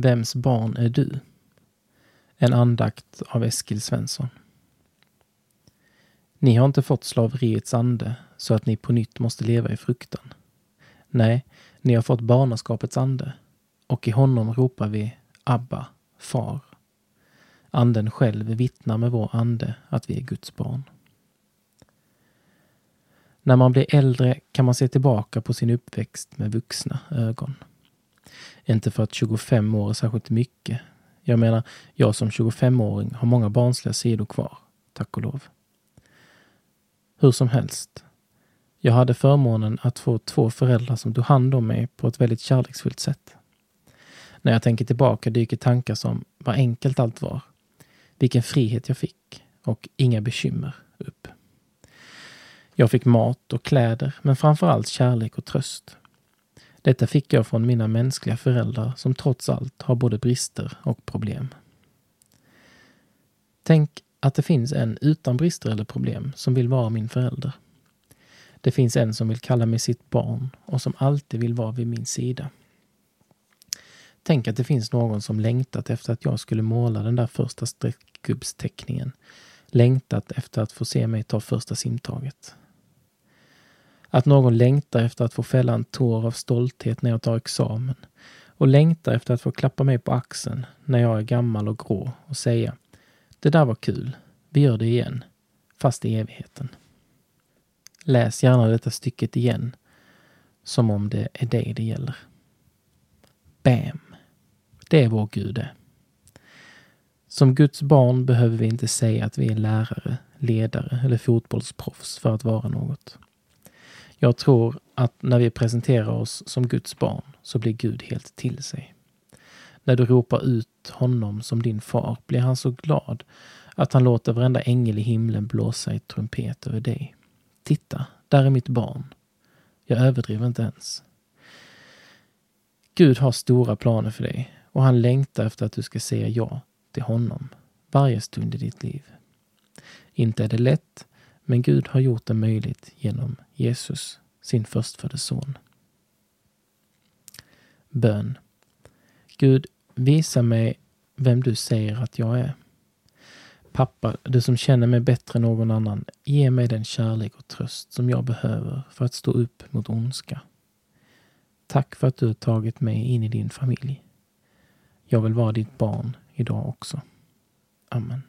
Vems barn är du? En andakt av Eskil Svensson. Ni har inte fått slaveriets ande så att ni på nytt måste leva i fruktan. Nej, ni har fått barnaskapets ande och i honom ropar vi Abba, far. Anden själv vittnar med vår ande att vi är Guds barn. När man blir äldre kan man se tillbaka på sin uppväxt med vuxna ögon. Inte för att 25 år är särskilt mycket. Jag menar, jag som 25-åring har många barnsliga sidor kvar, tack och lov. Hur som helst. Jag hade förmånen att få två föräldrar som tog hand om mig på ett väldigt kärleksfullt sätt. När jag tänker tillbaka dyker tankar som vad enkelt allt var, vilken frihet jag fick och inga bekymmer upp. Jag fick mat och kläder, men framför allt kärlek och tröst. Detta fick jag från mina mänskliga föräldrar som trots allt har både brister och problem. Tänk att det finns en utan brister eller problem som vill vara min förälder. Det finns en som vill kalla mig sitt barn och som alltid vill vara vid min sida. Tänk att det finns någon som längtat efter att jag skulle måla den där första streckgubbsteckningen. Längtat efter att få se mig ta första simtaget. Att någon längtar efter att få fälla en tår av stolthet när jag tar examen och längtar efter att få klappa mig på axeln när jag är gammal och grå och säga Det där var kul. Vi gör det igen. Fast i evigheten. Läs gärna detta stycket igen. Som om det är dig det gäller. Bam! Det är vår Gud det. Som Guds barn behöver vi inte säga att vi är lärare, ledare eller fotbollsproffs för att vara något. Jag tror att när vi presenterar oss som Guds barn så blir Gud helt till sig. När du ropar ut honom som din far blir han så glad att han låter varenda ängel i himlen blåsa i trumpet över dig. Titta, där är mitt barn. Jag överdriver inte ens. Gud har stora planer för dig och han längtar efter att du ska säga ja till honom varje stund i ditt liv. Inte är det lätt, men Gud har gjort det möjligt genom Jesus, sin förstfödde son. Bön. Gud, visa mig vem du säger att jag är. Pappa, du som känner mig bättre än någon annan, ge mig den kärlek och tröst som jag behöver för att stå upp mot ondska. Tack för att du har tagit mig in i din familj. Jag vill vara ditt barn idag också. Amen.